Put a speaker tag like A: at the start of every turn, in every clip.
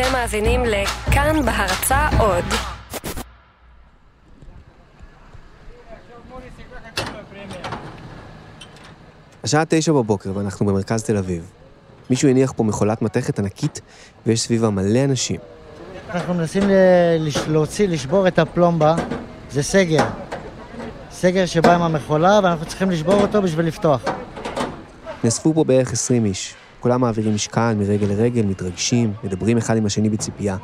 A: אתם מאזינים לכאן בהרצה עוד.
B: השעה תשע בבוקר ואנחנו במרכז תל אביב. מישהו הניח פה מכולת מתכת ענקית ויש סביבה מלא אנשים.
C: אנחנו מנסים להוציא, לשבור את הפלומבה, זה סגר. סגר שבא עם המכולה ואנחנו צריכים לשבור אותו בשביל לפתוח.
B: נאספו פה בערך 20 איש. כולם מעבירים משקל מרגל לרגל, מתרגשים, מדברים אחד עם השני בציפייה.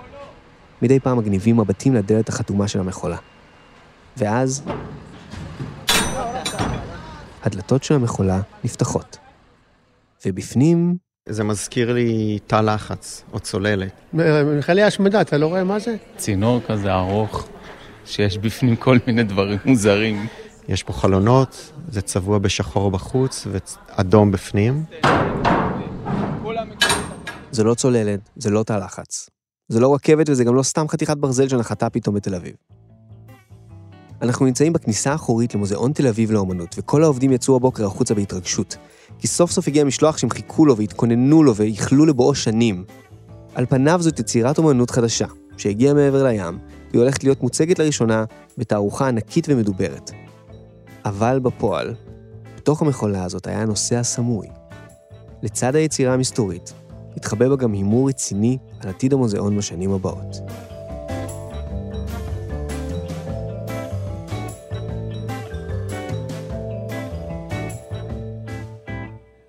B: מדי פעם מגניבים מבטים לדלת החתומה של המכולה. ואז... הדלתות של המכולה נפתחות. ובפנים
D: זה מזכיר לי תא לחץ או צוללת.
E: מכלי השמדה, אתה לא רואה מה זה?
F: צינור כזה ארוך, שיש בפנים כל מיני דברים מוזרים.
D: יש פה חלונות, זה צבוע בשחור בחוץ ואדום בפנים.
B: זה לא צוללת, זה לא תא לחץ. זה לא רכבת וזה גם לא סתם חתיכת ברזל שנחתה פתאום בתל אביב. אנחנו נמצאים בכניסה האחורית למוזיאון תל אביב לאומנות, וכל העובדים יצאו הבוקר החוצה בהתרגשות. כי סוף סוף הגיע משלוח שהם חיכו לו והתכוננו לו וייחלו לבואו שנים. על פניו זאת יצירת אומנות חדשה, שהגיעה מעבר לים, והיא הולכת להיות מוצגת לראשונה בתערוכה ענקית ומדוברת. אבל בפועל, בתוך המכולה הזאת היה נושא הסמוי. לצד היצירה המסתורית, התחבא בה גם הימור רציני על עתיד המוזיאון בשנים הבאות.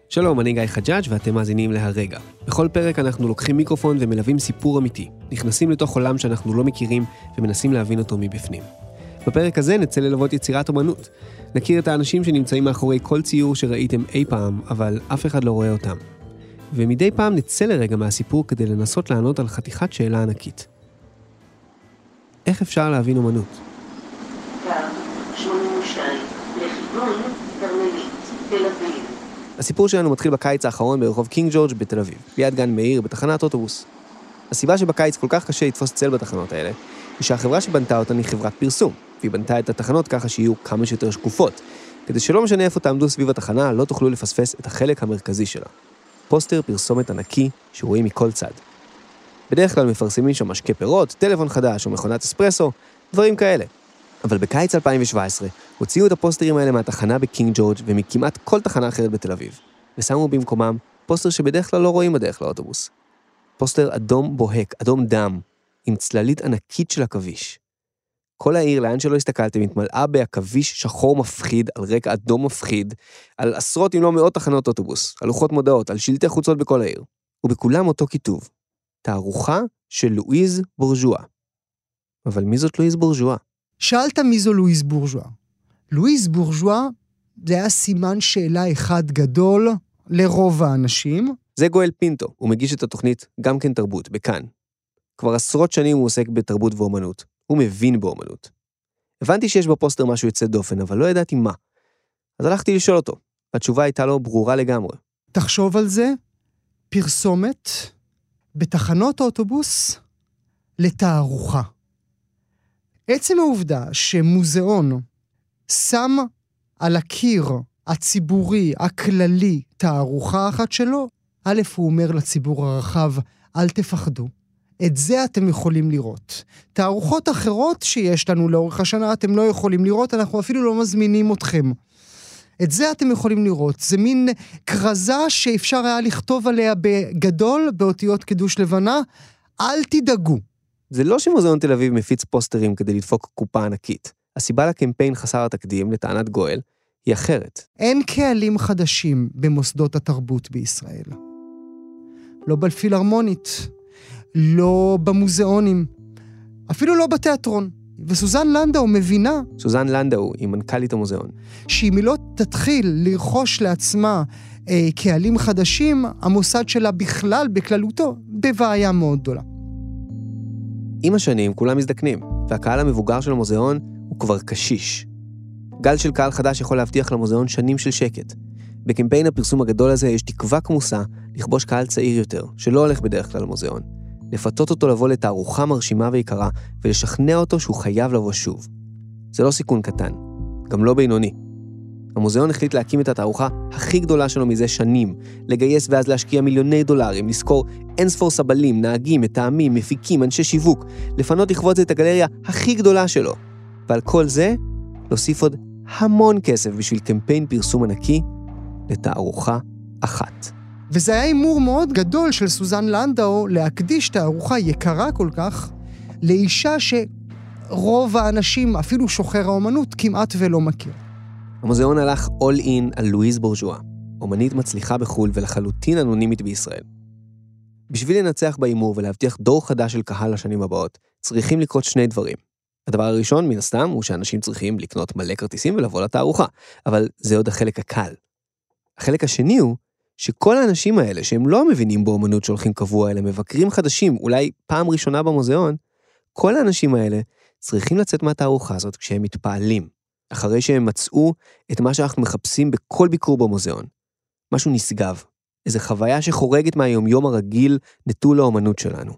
B: שלום, אני גיא חג'אג' ואתם מאזינים להרגע. בכל פרק אנחנו לוקחים מיקרופון ומלווים סיפור אמיתי. נכנסים לתוך עולם שאנחנו לא מכירים ומנסים להבין אותו מבפנים. בפרק הזה נצא ללוות יצירת אומנות. נכיר את האנשים שנמצאים מאחורי כל ציור שראיתם אי פעם, אבל אף אחד לא רואה אותם. ומדי פעם נצא לרגע מהסיפור כדי לנסות לענות על חתיכת שאלה ענקית. איך אפשר להבין אומנות?
G: קו 82 לכיוון כרמלית, תל אביב.
B: הסיפור שלנו מתחיל בקיץ האחרון ברחוב קינג ג'ורג' בתל אביב, ליד גן מאיר בתחנת אוטובוס. הסיבה שבקיץ כל כך קשה לתפוס צל בתחנות האלה, היא שהחברה שבנתה אותן היא חברת פרסום, והיא בנתה את התחנות ככה שיהיו כמה שיותר שקופות, כדי שלא משנה איפה תעמדו סביב התחנה, לא תוכלו לפספס את החלק המרכזי שלה. פוסטר פרסומת ענקי שרואים מכל צד. בדרך כלל מפרסמים שם משקה פירות, טלפון חדש או מכונת אספרסו, דברים כאלה. אבל בקיץ 2017 הוציאו את הפוסטרים האלה מהתחנה בקינג ג'ורג' ומכמעט כל תחנה אחרת בתל אביב, ושמו במקומם פוסטר שבדרך כלל לא רואים בדרך לאוטובוס. פוסטר אדום בוהק, אדום דם, עם צללית ענקית של עכביש. כל העיר, לאן שלא הסתכלתם, התמלאה בעכביש שחור מפחיד, על רקע אדום מפחיד, על עשרות אם לא מאות תחנות אוטובוס, על לוחות מודעות, על שלטי חוצות בכל העיר. ובכולם אותו כיתוב, תערוכה של לואיז בורז'ואה. אבל מי זאת לואיז בורז'ואה?
H: שאלת מי זו לואיז בורז'ואה. לואיז בורז'ואה זה היה סימן שאלה אחד גדול לרוב האנשים.
B: זה גואל פינטו, הוא מגיש את התוכנית גם כן תרבות, בכאן. כבר עשרות שנים הוא עוסק בתרבות ואומנות. הוא מבין באומנות. הבנתי שיש בפוסטר משהו יוצא דופן, אבל לא ידעתי מה. אז הלכתי לשאול אותו. התשובה הייתה לו ברורה לגמרי.
H: תחשוב על זה, פרסומת בתחנות אוטובוס לתערוכה. עצם העובדה שמוזיאון שם על הקיר הציבורי, הכללי, תערוכה אחת שלו, א', הוא אומר לציבור הרחב, אל תפחדו. את זה אתם יכולים לראות. תערוכות אחרות שיש לנו לאורך השנה אתם לא יכולים לראות, אנחנו אפילו לא מזמינים אתכם. את זה אתם יכולים לראות. זה מין כרזה שאפשר היה לכתוב עליה בגדול, באותיות קידוש לבנה, אל תדאגו.
B: זה לא שמוזיאון תל אביב מפיץ פוסטרים כדי לדפוק קופה ענקית. הסיבה לקמפיין חסר התקדים, לטענת גואל, היא אחרת.
H: אין קהלים חדשים במוסדות התרבות בישראל. לא בפילהרמונית, לא במוזיאונים, אפילו לא בתיאטרון. וסוזן לנדאו מבינה
B: סוזן לנדאו היא מנכ"לית המוזיאון.
H: שאם היא לא תתחיל לרכוש לעצמה אה, קהלים חדשים, המוסד שלה בכלל, בכללותו, בבעיה מאוד גדולה.
B: עם השנים כולם מזדקנים, והקהל המבוגר של המוזיאון הוא כבר קשיש. גל של קהל חדש יכול להבטיח למוזיאון שנים של שקט. בקמפיין הפרסום הגדול הזה יש תקווה כמוסה לכבוש קהל צעיר יותר, שלא הולך בדרך כלל למוזיאון. לפתות אותו לבוא לתערוכה מרשימה ויקרה, ולשכנע אותו שהוא חייב לבוא שוב. זה לא סיכון קטן, גם לא בינוני. המוזיאון החליט להקים את התערוכה הכי גדולה שלו מזה שנים, לגייס ואז להשקיע מיליוני דולרים, לשכור אינספור סבלים, נהגים, מתאמים, מפיקים, אנשי שיווק, לפנות לכבוד את הגלריה הכי גדולה שלו. ועל כל זה, להוסיף עוד המון כסף בשביל קמפיין פרסום ענקי לתערוכה אחת.
H: וזה היה הימור מאוד גדול של סוזן לנדאו להקדיש תערוכה יקרה כל כך לאישה שרוב האנשים, אפילו שוחר האומנות, כמעט ולא מכיר.
B: המוזיאון הלך all in על לואיז בורז'ואה, אומנית מצליחה בחו"ל ולחלוטין אנונימית בישראל. בשביל לנצח בהימור ולהבטיח דור חדש של קהל לשנים הבאות, צריכים לקרות שני דברים. הדבר הראשון, מן הסתם, הוא שאנשים צריכים לקנות מלא כרטיסים ולבוא לתערוכה, אבל זה עוד החלק הקל. החלק השני הוא שכל האנשים האלה שהם לא מבינים באומנות שהולכים קבוע, אלא מבקרים חדשים, אולי פעם ראשונה במוזיאון, כל האנשים האלה צריכים לצאת מהתערוכה הזאת כשהם מתפעלים, אחרי שהם מצאו את מה שאנחנו מחפשים בכל ביקור במוזיאון. משהו נשגב, איזו חוויה שחורגת מהיומיום הרגיל נטול האומנות שלנו.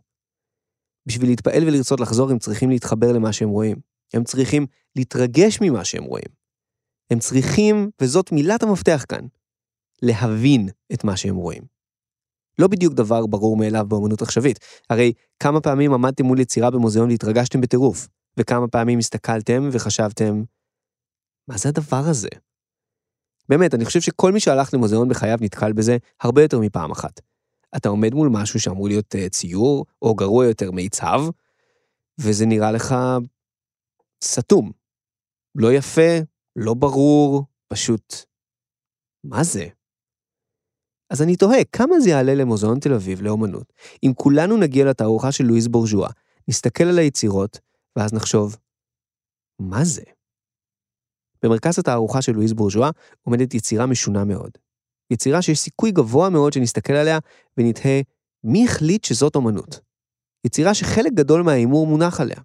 B: בשביל להתפעל ולרצות לחזור, הם צריכים להתחבר למה שהם רואים. הם צריכים להתרגש ממה שהם רואים. הם צריכים, וזאת מילת המפתח כאן, להבין את מה שהם רואים. לא בדיוק דבר ברור מאליו באמנות עכשווית, הרי כמה פעמים עמדתם מול יצירה במוזיאון והתרגשתם בטירוף, וכמה פעמים הסתכלתם וחשבתם, מה זה הדבר הזה? באמת, אני חושב שכל מי שהלך למוזיאון בחייו נתקל בזה הרבה יותר מפעם אחת. אתה עומד מול משהו שאמור להיות uh, ציור, או גרוע יותר מיצב, וזה נראה לך סתום. לא יפה, לא ברור, פשוט... מה זה? אז אני תוהה, כמה זה יעלה למוזיאון תל אביב לאומנות, אם כולנו נגיע לתערוכה של לואיס בורז'ואה, נסתכל על היצירות, ואז נחשוב, מה זה? במרכז התערוכה של לואיס בורז'ואה עומדת יצירה משונה מאוד. יצירה שיש סיכוי גבוה מאוד שנסתכל עליה ונתהה, מי החליט שזאת אומנות? יצירה שחלק גדול מההימור מונח עליה.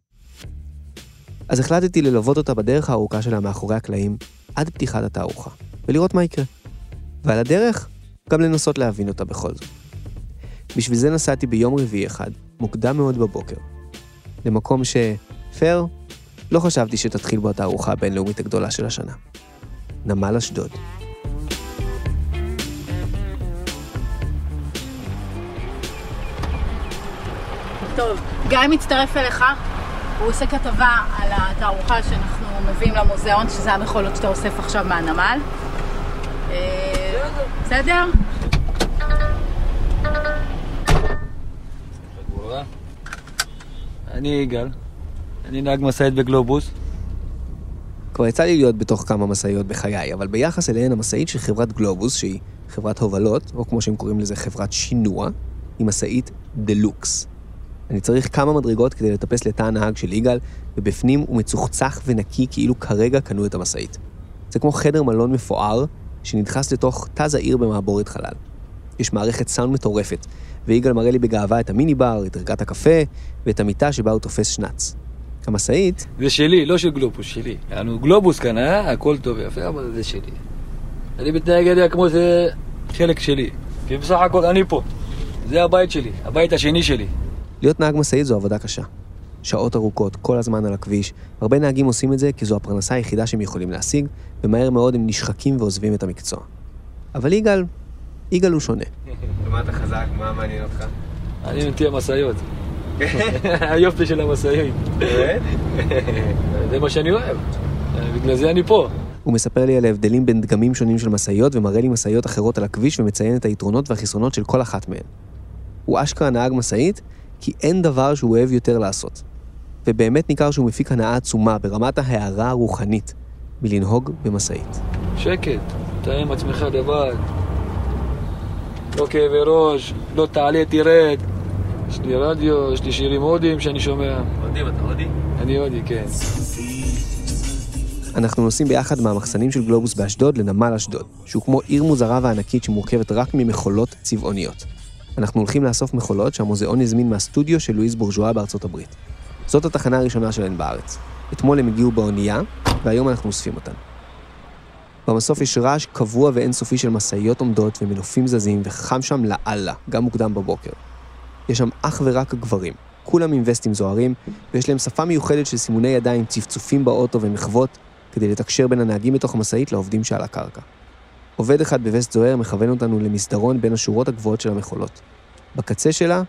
B: אז החלטתי ללוות אותה בדרך הארוכה שלה מאחורי הקלעים, עד פתיחת התערוכה, ולראות מה יקרה. ועל הדרך, גם לנסות להבין אותה בכל זאת. בשביל זה נסעתי ביום רביעי אחד, מוקדם מאוד בבוקר, למקום ש... פייר, לא חשבתי שתתחיל בו התערוכה הבינלאומית הגדולה של השנה. נמל אשדוד.
I: טוב, גיא מצטרף אליך, הוא עושה כתבה על התערוכה שאנחנו מביאים למוזיאון, שזה המכולות שאתה אוסף עכשיו מהנמל. בסדר?
J: אני יגאל, אני נהג משאית בגלובוס.
B: כבר יצא לי להיות בתוך כמה משאיות בחיי, אבל ביחס אליהן המשאית של חברת גלובוס, שהיא חברת הובלות, או כמו שהם קוראים לזה חברת שינוע, היא משאית דלוקס. אני צריך כמה מדרגות כדי לטפס לתא הנהג של יגאל, ובפנים הוא מצוחצח ונקי כאילו כרגע קנו את המשאית. זה כמו חדר מלון מפואר, שנדחס לתוך תא זעיר במעבורת חלל. יש מערכת סאונד מטורפת, ויגאל מראה לי בגאווה את המיני בר, את ערכת הקפה, ואת המיטה שבה הוא תופס שנץ. המשאית...
J: זה שלי, לא של גלובוס, שלי. יענו גלובוס כאן, אה? הכל טוב ויפה, אבל זה שלי. אני מתנהג אליה כמו זה חלק שלי. כי בסך הכל אני פה. זה הבית שלי, הבית השני שלי.
B: להיות נהג משאית זו עבודה קשה. שעות ארוכות, כל הזמן על הכביש. הרבה נהגים עושים את זה כי זו הפרנסה היחידה שהם יכולים להשיג, ומהר מאוד הם נשחקים ועוזבים את המקצוע. אבל יגאל, יגאל הוא שונה.
K: ומה אתה חזק? מה מעניין אותך?
J: אני נטיע משאיות. היופי של המשאיות. זה מה שאני אוהב. בגלל זה אני פה.
B: הוא מספר לי על ההבדלים בין דגמים שונים של משאיות ומראה לי משאיות אחרות על הכביש ומציין את היתרונות והחסרונות של כל אחת מהן. הוא אשכרה נהג משאית, כי אין דבר שהוא אוהב יותר לעשות. ובאמת ניכר שהוא מפיק הנאה עצומה ברמת ההערה הרוחנית מלנהוג במשאית.
J: שקט, אתה עם עצמך לבד. לא כאבי ראש, לא תעלה, תרד. יש לי רדיו, יש לי שירים הודיים שאני שומע.
K: הודי, אתה הודי?
J: אני הודי, כן.
B: אנחנו נוסעים ביחד מהמחסנים של גלובוס באשדוד לנמל אשדוד, שהוא כמו עיר מוזרה וענקית שמורכבת רק ממכולות צבעוניות. אנחנו הולכים לאסוף מכולות שהמוזיאון הזמין מהסטודיו של לואיס בורז'ואה בארצות הברית. זאת התחנה הראשונה שלהן בארץ. אתמול הם הגיעו באונייה, והיום אנחנו אוספים אותן. במסוף יש רעש קבוע ואינסופי של משאיות עומדות ומנופים זזים, וחם שם לאללה, גם מוקדם בבוקר. יש שם אך ורק גברים, כולם עם וסטים זוהרים, ויש להם שפה מיוחדת של סימוני ידיים, צפצופים באוטו ומחוות, כדי לתקשר בין הנהגים בתוך המשאית לעובדים שעל הקרקע. עובד אחד בווסט זוהר מכוון אותנו למסדרון בין השורות הגבוהות של המכולות. בקצה שלה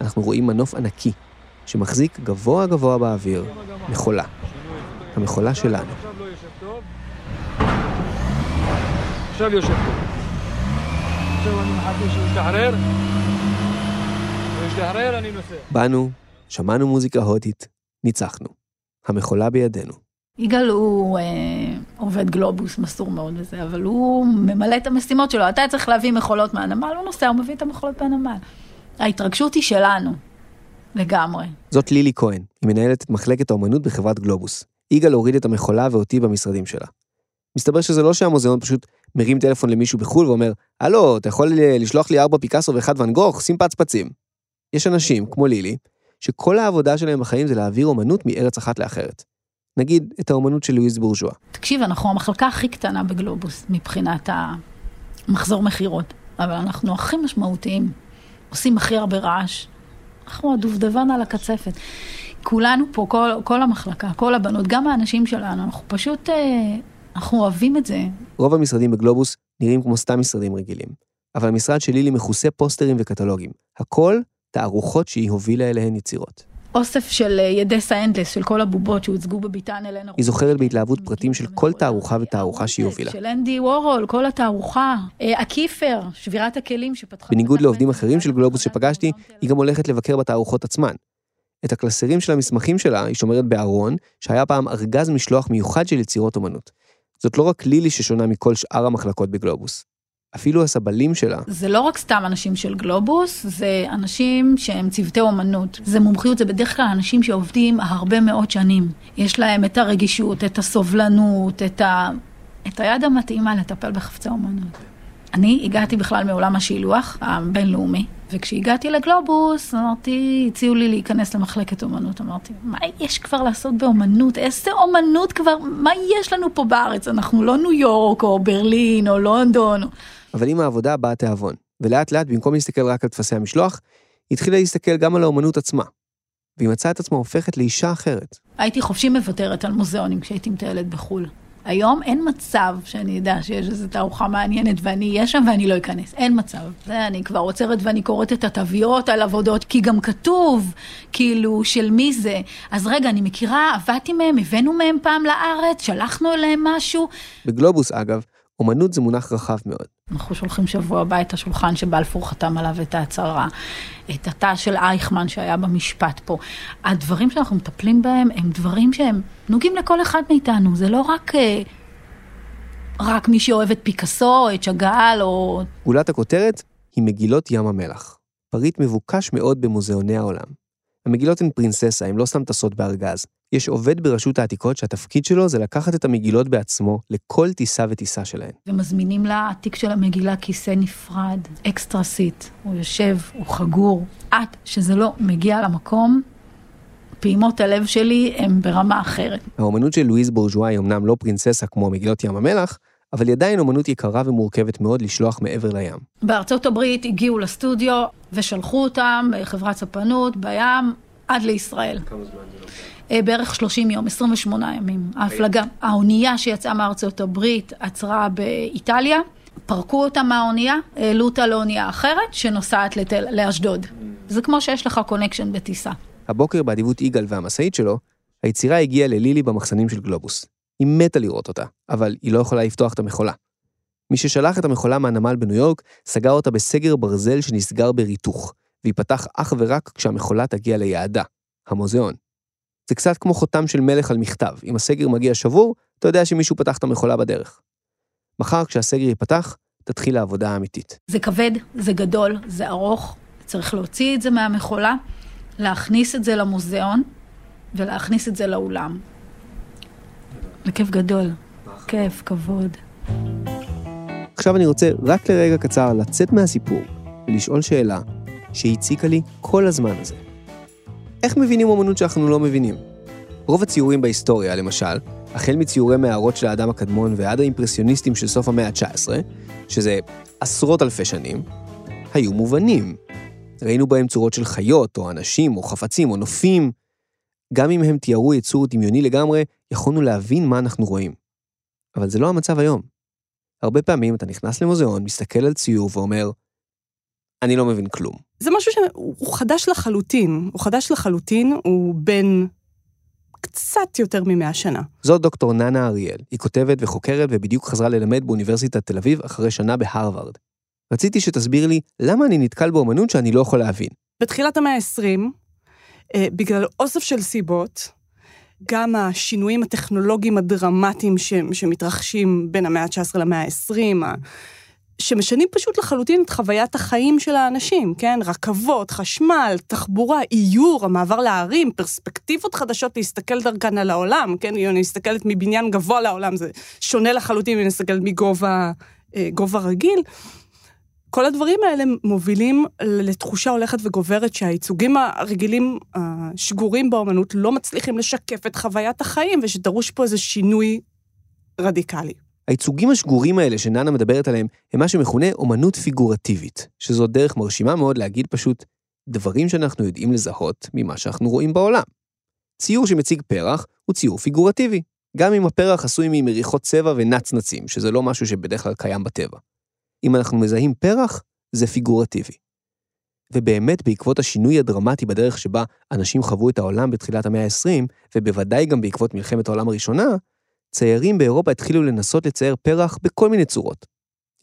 B: אנחנו רואים מנוף ענקי, שמחזיק גבוה גבוה באוויר מכולה. המכולה שלנו.
J: עכשיו יושב פה. עכשיו אני מחכה שהוא ישתחרר. הוא ישתחרר, אני נוסע.
B: באנו, שמענו מוזיקה הודית, ניצחנו. המכולה בידינו.
I: יגאל הוא אה, עובד גלובוס מסור מאוד וזה, אבל הוא ממלא את המשימות שלו. אתה צריך להביא מכולות מהנמל, הוא נוסע, הוא מביא את המכולות מהנמל. ההתרגשות היא שלנו, לגמרי.
B: זאת לילי כהן, היא מנהלת את מחלקת האומנות בחברת גלובוס. יגאל הוריד את המכולה ואותי במשרדים שלה. מסתבר שזה לא שהמוזיאון פשוט מרים טלפון למישהו בחו"ל ואומר, הלו, אתה יכול לשלוח לי ארבע פיקאסו ואחד ואן גוך, שים פצפצים. יש אנשים, כמו לילי, שכל העבודה שלהם בחיים זה להעביר אומנות מארץ אחת לאחרת. נגיד, את האומנות של לואיז בורז'ואה.
I: תקשיב, אנחנו המחלקה הכי קטנה בגלובוס מבחינת המחזור מכירות, אבל אנחנו הכי משמעותיים, עושים הכי הרבה רעש. אנחנו הדובדבן על הקצפת. כולנו פה, כל, כל המחלקה, כל הבנות, גם האנשים שלנו, אנחנו פשוט, אה, אנחנו אוהבים את זה.
B: רוב המשרדים בגלובוס נראים כמו סתם משרדים רגילים, אבל המשרד של לילי מכוסה פוסטרים וקטלוגים. הכל תערוכות שהיא הובילה אליהן יצירות.
I: אוסף של אה, ידסה אנדלס, של כל הבובות שהוצגו בביתן הלנה.
B: היא זוכרת בהתלהבות פרטים של כל תערוכה ותערוכה שהיא הובילה.
I: של אנדי וורהול, כל התערוכה. אה, הקיפר, שבירת הכלים שפתחה...
B: בניגוד לעובדים אחרים של גלובוס שפגשתי, היא גם הולכת לבקר בתערוכות עצמן. את הקלסרים של המסמכים שלה היא שומרת בארון, שהיה פעם ארגז משלוח מיוחד של יצירות אומנות. זאת לא רק לילי ששונה מכל שאר המחלקות בגלובוס. אפילו הסבלים שלה.
I: זה לא רק סתם אנשים של גלובוס, זה אנשים שהם צוותי אומנות. זה מומחיות, זה בדרך כלל אנשים שעובדים הרבה מאוד שנים. יש להם את הרגישות, את הסובלנות, את, ה... את היד המתאימה לטפל בחפצי אומנות. אני הגעתי בכלל מעולם השילוח הבינלאומי, וכשהגעתי לגלובוס, אמרתי, הציעו לי להיכנס למחלקת אומנות. אמרתי, מה יש כבר לעשות באומנות? איזה אומנות כבר, מה יש לנו פה בארץ? אנחנו לא ניו יורק, או ברלין, או לונדון.
B: אבל עם העבודה באה תיאבון, ולאט לאט, במקום להסתכל רק על טפסי המשלוח, התחילה להסתכל גם על האומנות עצמה. והיא מצאה את עצמה הופכת לאישה אחרת.
I: הייתי חופשי מוותרת על מוזיאונים כשהייתי מטיילת בחו"ל. היום אין מצב שאני אדע שיש איזו תערוכה מעניינת ואני אהיה שם ואני לא אכנס. אין מצב. זה, אני כבר עוצרת ואני קוראת את התוויות על עבודות, כי גם כתוב, כאילו, של מי זה. אז רגע, אני מכירה, עבדתי מהם, הבאנו מהם פעם לארץ, שלחנו אליהם משהו.
B: בגלובוס, אגב, אומנות זה מונח רחב מאוד.
I: אנחנו שולחים שבוע הבא את השולחן שבלפור חתם עליו את ההצהרה, את התא של אייכמן שהיה במשפט פה. הדברים שאנחנו מטפלים בהם הם דברים שהם נוגעים לכל אחד מאיתנו, זה לא רק, אה, רק מי שאוהב את פיקאסו, את שאגאל או...
B: גולת הכותרת היא מגילות ים המלח. פריט מבוקש מאוד במוזיאוני העולם. המגילות הן פרינססה, הן לא סתם טסות בארגז. יש עובד ברשות העתיקות שהתפקיד שלו זה לקחת את המגילות בעצמו לכל טיסה וטיסה שלהן.
I: ומזמינים לתיק של המגילה כיסא נפרד, אקסטרה סיט. הוא יושב, הוא חגור. עד שזה לא מגיע למקום, פעימות הלב שלי הן ברמה אחרת.
B: האומנות של לואיז בורז'ואה היא אמנם לא פרינססה כמו מגילות ים המלח, אבל היא עדיין אומנות יקרה ומורכבת מאוד לשלוח מעבר לים.
I: בארצות הברית הגיעו לסטודיו ושלחו אותם בחברת ספנות בים עד לישראל.
K: כמה זמן זה לא?
I: בערך 30 יום, 28 ימים. ההפלגה, האונייה שיצאה מארצות הברית עצרה באיטליה, פרקו אותה מהאונייה, העלו אותה לאונייה אחרת שנוסעת לתל, לאשדוד. זה כמו שיש לך קונקשן בטיסה.
B: הבוקר באדיבות יגאל והמשאית שלו, היצירה הגיעה ללילי במחסנים של גלובוס. היא מתה לראות אותה, אבל היא לא יכולה לפתוח את המכולה. מי ששלח את המכולה מהנמל בניו יורק, סגר אותה בסגר ברזל שנסגר בריתוך, וייפתח אך ורק כשהמכולה תגיע ליעדה, המוזיאון. זה קצת כמו חותם של מלך על מכתב, אם הסגר מגיע שבור, אתה יודע שמישהו פתח את המכולה בדרך. מחר כשהסגר ייפתח, תתחיל העבודה האמיתית.
I: זה כבד, זה גדול, זה ארוך, צריך להוציא את זה מהמכולה, להכניס את זה למוזיאון ולהכניס את זה לאולם. זה כיף גדול, כיף, כבוד.
B: עכשיו אני רוצה רק לרגע קצר לצאת מהסיפור ולשאול שאלה שהציקה לי כל הזמן הזה. איך מבינים אומנות שאנחנו לא מבינים? רוב הציורים בהיסטוריה, למשל, החל מציורי מערות של האדם הקדמון ועד האימפרסיוניסטים של סוף המאה ה-19, שזה עשרות אלפי שנים, היו מובנים. ראינו בהם צורות של חיות, או אנשים, או חפצים, או נופים. גם אם הם תיארו יצור דמיוני לגמרי, יכולנו להבין מה אנחנו רואים. אבל זה לא המצב היום. הרבה פעמים אתה נכנס למוזיאון, מסתכל על ציור ואומר, אני לא מבין כלום.
L: זה משהו שהוא חדש לחלוטין. הוא חדש לחלוטין, הוא בן קצת יותר ממאה שנה.
B: זאת דוקטור ננה אריאל. היא כותבת וחוקרת ובדיוק חזרה ללמד באוניברסיטת תל אביב אחרי שנה בהרווארד. רציתי שתסביר לי למה אני נתקל באומנות שאני לא יכול להבין.
L: בתחילת המאה ה-20, אה, בגלל אוסף של סיבות, גם השינויים הטכנולוגיים הדרמטיים ש, שמתרחשים בין המאה ה-19 למאה ה-20, שמשנים פשוט לחלוטין את חוויית החיים של האנשים, כן? רכבות, חשמל, תחבורה, איור, המעבר לערים, פרספקטיבות חדשות להסתכל דרכן על העולם, כן? אם אני מסתכלת מבניין גבוה לעולם, זה שונה לחלוטין אם אני מסתכלת מגובה אה, גובה רגיל. כל הדברים האלה מובילים לתחושה הולכת וגוברת שהייצוגים הרגילים השגורים באומנות לא מצליחים לשקף את חוויית החיים ושדרוש פה איזה שינוי רדיקלי.
B: הייצוגים השגורים האלה שננה מדברת עליהם הם מה שמכונה אומנות פיגורטיבית, שזו דרך מרשימה מאוד להגיד פשוט דברים שאנחנו יודעים לזהות ממה שאנחנו רואים בעולם. ציור שמציג פרח הוא ציור פיגורטיבי, גם אם הפרח עשוי ממריחות צבע ונצנצים, שזה לא משהו שבדרך כלל קיים בטבע. אם אנחנו מזהים פרח, זה פיגורטיבי. ובאמת, בעקבות השינוי הדרמטי בדרך שבה אנשים חוו את העולם בתחילת המאה ה-20, ובוודאי גם בעקבות מלחמת העולם הראשונה, ציירים באירופה התחילו לנסות לצייר פרח בכל מיני צורות.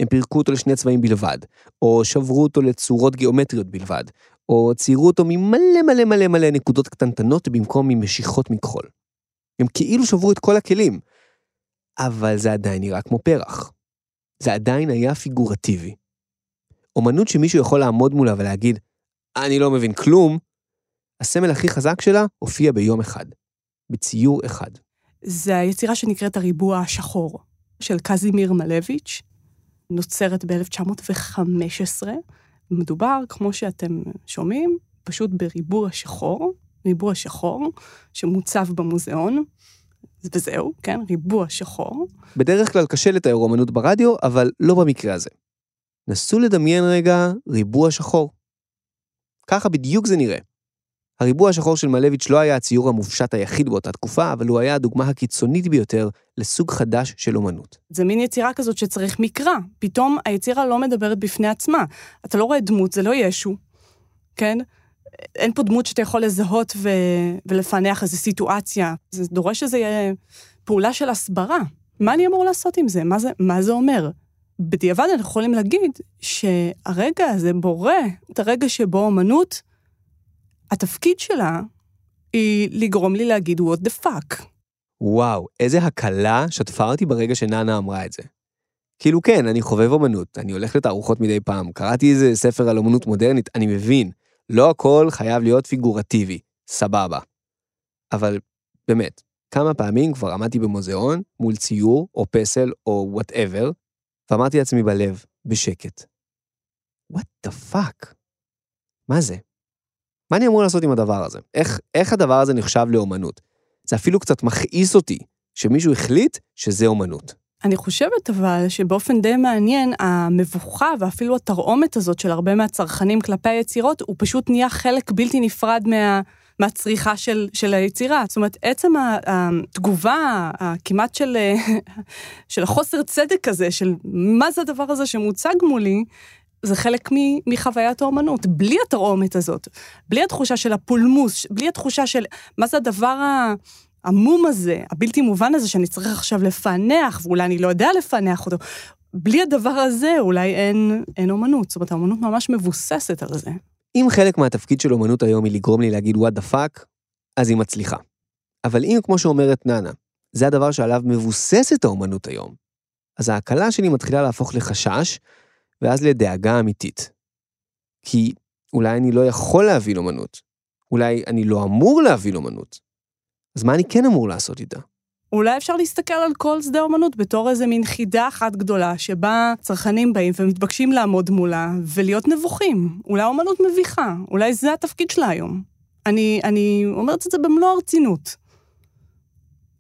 B: הם פירקו אותו לשני צבעים בלבד, או שברו אותו לצורות גיאומטריות בלבד, או ציירו אותו ממלא מלא מלא מלא נקודות קטנטנות במקום ממשיכות מכחול. הם כאילו שברו את כל הכלים, אבל זה עדיין נראה כמו פרח. זה עדיין היה פיגורטיבי. אומנות שמישהו יכול לעמוד מולה ולהגיד, אני לא מבין כלום, הסמל הכי חזק שלה הופיע ביום אחד, בציור אחד.
L: זה היצירה שנקראת הריבוע השחור, של קזימיר מלביץ', נוצרת ב-1915. מדובר, כמו שאתם שומעים, פשוט בריבוע שחור, ריבוע שחור, שמוצב במוזיאון, וזהו, כן, ריבוע שחור.
B: בדרך כלל קשה לתאר אומנות ברדיו, אבל לא במקרה הזה. נסו לדמיין רגע ריבוע שחור. ככה בדיוק זה נראה. הריבוע השחור של מלביץ' לא היה הציור המופשט היחיד באותה תקופה, אבל הוא היה הדוגמה הקיצונית ביותר לסוג חדש של אומנות.
L: זה מין יצירה כזאת שצריך מקרא. פתאום היצירה לא מדברת בפני עצמה. אתה לא רואה דמות, זה לא ישו, כן? אין פה דמות שאתה יכול לזהות ו... ולפענח איזו סיטואציה. זה דורש שזה יהיה פעולה של הסברה. מה אני אמור לעשות עם זה? מה זה, מה זה אומר? בדיעבד אנחנו יכולים להגיד שהרגע הזה בורא את הרגע שבו אמנות, התפקיד שלה היא לגרום לי להגיד what the fuck.
B: וואו, איזה הקלה שטפה אותי ברגע שננה אמרה את זה. כאילו כן, אני חובב אומנות, אני הולך לתערוכות מדי פעם, קראתי איזה ספר על אומנות מודרנית, אני מבין, לא הכל חייב להיות פיגורטיבי, סבבה. אבל באמת, כמה פעמים כבר עמדתי במוזיאון מול ציור או פסל או whatever, ואמרתי לעצמי בלב, בשקט, what the fuck? מה זה? מה אני אמור לעשות עם הדבר הזה? איך, איך הדבר הזה נחשב לאומנות? זה אפילו קצת מכעיס אותי שמישהו החליט שזה אומנות.
L: אני חושבת אבל שבאופן די מעניין, המבוכה ואפילו התרעומת הזאת של הרבה מהצרכנים כלפי היצירות, הוא פשוט נהיה חלק בלתי נפרד מה... מהצריכה של, של היצירה. זאת אומרת, עצם התגובה הכמעט של, של החוסר צדק הזה, של מה זה הדבר הזה שמוצג מולי, זה חלק מחוויית האומנות. בלי התרעומת הזאת, בלי התחושה של הפולמוס, בלי התחושה של מה זה הדבר העמום הזה, הבלתי מובן הזה שאני צריך עכשיו לפענח, ואולי אני לא יודע לפענח אותו. בלי הדבר הזה אולי אין, אין אומנות. זאת אומרת, האומנות ממש מבוססת על זה.
B: אם חלק מהתפקיד של אומנות היום היא לגרום לי להגיד what the fuck, אז היא מצליחה. אבל אם, כמו שאומרת ננה, זה הדבר שעליו מבוססת האומנות היום, אז ההקלה שלי מתחילה להפוך לחשש, ואז לדאגה אמיתית. כי אולי אני לא יכול להבין אומנות, אולי אני לא אמור להבין אומנות. אז מה אני כן אמור לעשות איתה?
L: אולי אפשר להסתכל על כל שדה אומנות בתור איזה מין חידה אחת גדולה, שבה צרכנים באים ומתבקשים לעמוד מולה ולהיות נבוכים. אולי האומנות מביכה, אולי זה התפקיד שלה היום. אני, אני אומרת את זה במלוא הרצינות.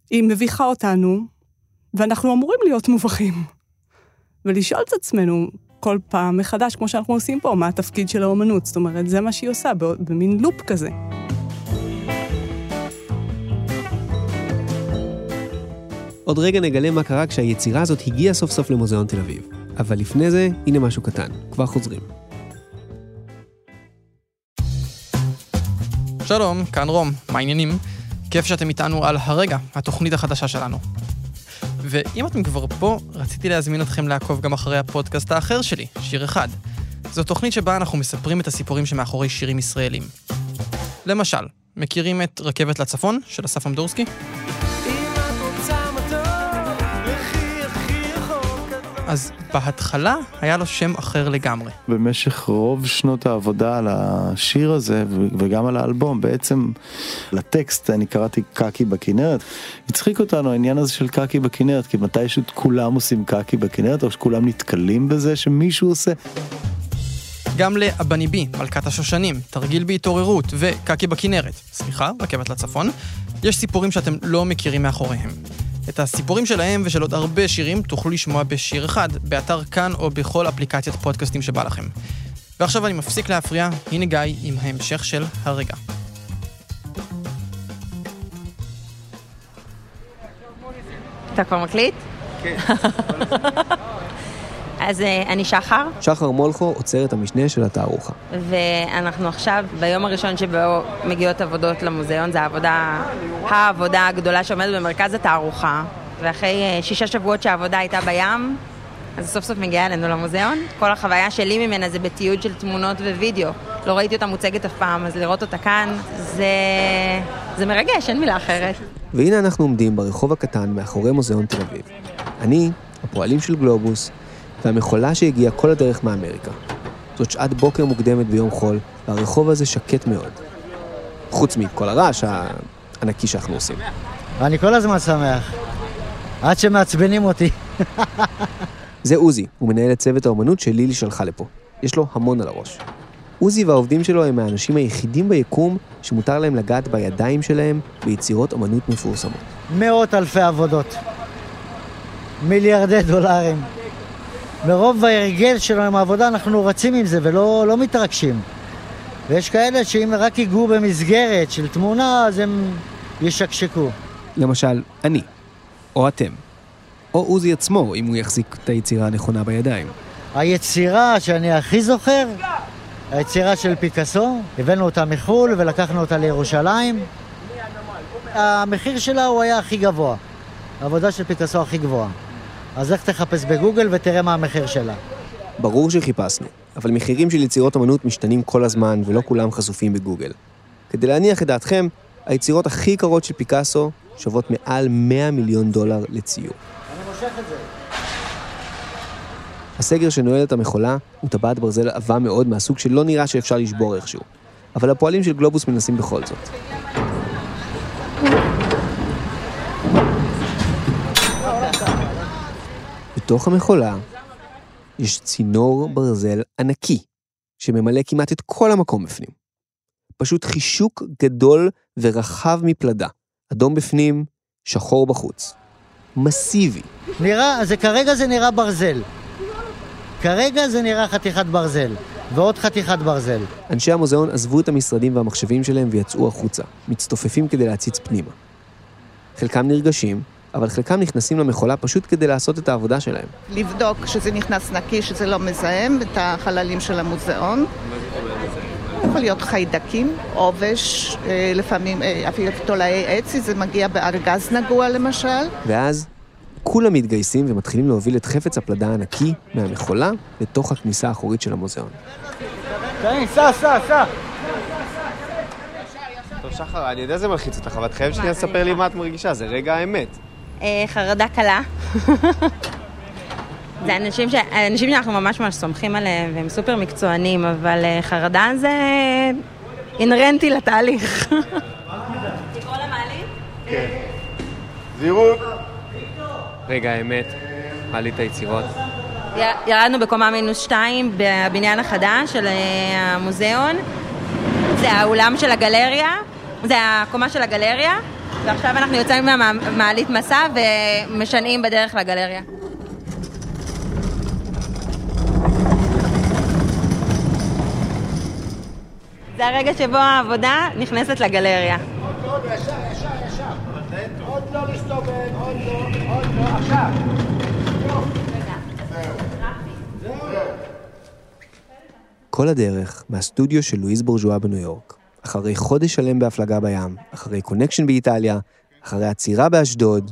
L: היא מביכה אותנו, ואנחנו אמורים להיות מובכים. ולשאול את עצמנו כל פעם מחדש, כמו שאנחנו עושים פה, מה התפקיד של האומנות. זאת אומרת, זה מה שהיא עושה, במין לופ כזה.
B: עוד רגע נגלה מה קרה כשהיצירה הזאת הגיעה סוף סוף למוזיאון תל אביב. אבל לפני זה, הנה משהו קטן. כבר חוזרים.
M: שלום, כאן רום, מה העניינים? כיף שאתם איתנו על הרגע, התוכנית החדשה שלנו. ואם אתם כבר פה, רציתי להזמין אתכם לעקוב גם אחרי הפודקאסט האחר שלי, שיר אחד. זו תוכנית שבה אנחנו מספרים את הסיפורים שמאחורי שירים ישראלים. למשל, מכירים את רכבת לצפון של אסף אמדורסקי? אז בהתחלה היה לו שם אחר לגמרי.
N: במשך רוב שנות העבודה על השיר הזה וגם על האלבום, בעצם לטקסט אני קראתי קקי בכנרת. הצחיק אותנו העניין הזה של קקי בכנרת, כי מתישהו כולם עושים קקי בכנרת, או שכולם נתקלים בזה שמישהו עושה.
M: גם לאבני בי, מלכת השושנים, תרגיל בהתעוררות וקקי בכנרת, סליחה, רכבת לצפון, יש סיפורים שאתם לא מכירים מאחוריהם. את הסיפורים שלהם ושל עוד הרבה שירים תוכלו לשמוע בשיר אחד, באתר כאן או בכל אפליקציית פודקאסטים שבא לכם. ועכשיו אני מפסיק להפריע, הנה גיא עם ההמשך של הרגע.
O: אתה כבר מקליט?
B: כן.
O: אז אה, אני שחר,
B: שחר מולכו עוצר את המשנה של התערוכה.
O: ואנחנו עכשיו ביום הראשון שבו מגיעות עבודות למוזיאון, זו העבודה, העבודה הגדולה שעומדת במרכז התערוכה, ואחרי אה, שישה שבועות שהעבודה הייתה בים, אז סוף סוף מגיעה אלינו למוזיאון. כל החוויה שלי ממנה זה בתיעוד של תמונות ווידאו. לא ראיתי אותה מוצגת אף פעם, אז לראות אותה כאן, זה, זה מרגש, אין מילה אחרת.
B: והנה אנחנו עומדים ברחוב הקטן מאחורי מוזיאון תל אביב. אני, הפועלים של גלובוס, והמכולה שהגיעה כל הדרך מאמריקה. זאת שעת בוקר מוקדמת ביום חול, והרחוב הזה שקט מאוד. חוץ מכל הרעש הענקי שאנחנו עושים.
C: אני כל הזמן שמח, עד שמעצבנים אותי.
B: זה עוזי, הוא מנהל את צוות האומנות שלילי שלחה לפה. יש לו המון על הראש. עוזי והעובדים שלו הם האנשים היחידים ביקום שמותר להם לגעת בידיים שלהם ביצירות אומנות מפורסמות.
C: מאות אלפי עבודות, מיליארדי דולרים. מרוב ההרגל שלנו עם העבודה אנחנו רצים עם זה ולא לא מתרגשים. ויש כאלה שאם רק ייגעו במסגרת של תמונה אז הם ישקשקו.
B: למשל, אני, או אתם, או עוזי עצמו, אם הוא יחזיק את היצירה הנכונה בידיים.
C: היצירה שאני הכי זוכר, היצירה של פיקאסו, הבאנו אותה מחו"ל ולקחנו אותה לירושלים. המחיר שלה הוא היה הכי גבוה, העבודה של פיקאסו הכי גבוהה. אז לך תחפש בגוגל ותראה מה המחיר שלה.
B: ברור שחיפשנו, אבל מחירים של יצירות אמנות משתנים כל הזמן ולא כולם חשופים בגוגל. כדי להניח את דעתכם, היצירות הכי יקרות של פיקאסו שוות מעל 100 מיליון דולר לציור.
C: אני מושך את זה.
B: הסגר שנועל את המכולה הוא טבעת ברזל עבה מאוד מהסוג שלא נראה שאפשר לשבור איכשהו. אבל הפועלים של גלובוס מנסים בכל זאת. בתוך המכולה יש צינור ברזל ענקי, שממלא כמעט את כל המקום בפנים. פשוט חישוק גדול ורחב מפלדה. אדום בפנים, שחור בחוץ. מסיבי.
C: נראה, זה כרגע זה נראה ברזל. כרגע זה נראה חתיכת ברזל, ועוד חתיכת ברזל.
B: אנשי המוזיאון עזבו את המשרדים והמחשבים שלהם ויצאו החוצה, מצטופפים כדי להציץ פנימה. חלקם נרגשים, אבל חלקם נכנסים למכולה פשוט כדי לעשות את העבודה שלהם.
P: לבדוק שזה נכנס נקי, שזה לא מזהם את החללים של המוזיאון. יכול להיות חיידקים, עובש, אה, לפעמים אה, אפילו תולעי עץ, זה מגיע בארגז נגוע למשל.
B: ואז כולם מתגייסים ומתחילים להוביל את חפץ הפלדה הענקי מהמכולה לתוך הכניסה האחורית של המוזיאון.
C: כן, סע, סע, סע.
K: טוב, שחר, אני יודע שזה מלחיץ אותך, אבל את חייבת שנייה לספר לי מה את מרגישה, זה רגע האמת.
O: אה, חרדה קלה. זה אנשים, ש... אנשים שאנחנו ממש ממש סומכים עליהם והם סופר מקצוענים, אבל אה, חרדה זה אינרנטי לתהליך. לקרוא למעלית?
K: כן. זהירות. רגע האמת, מעלית היצירות.
O: ירדנו בקומה מינוס שתיים בבניין החדש של אה, המוזיאון. זה האולם של הגלריה, זה הקומה של הגלריה, ועכשיו אנחנו יוצאים מהמעלית מסע ומשנעים בדרך לגלריה. זה הרגע שבו העבודה נכנסת לגלריה.
Q: עוד לא להסתובב, עוד לא, עוד לא, עכשיו.
B: כל הדרך מהסטודיו של לואיז בורז'ואה בניו יורק, אחרי חודש שלם בהפלגה בים, אחרי קונקשן באיטליה, אחרי עצירה באשדוד,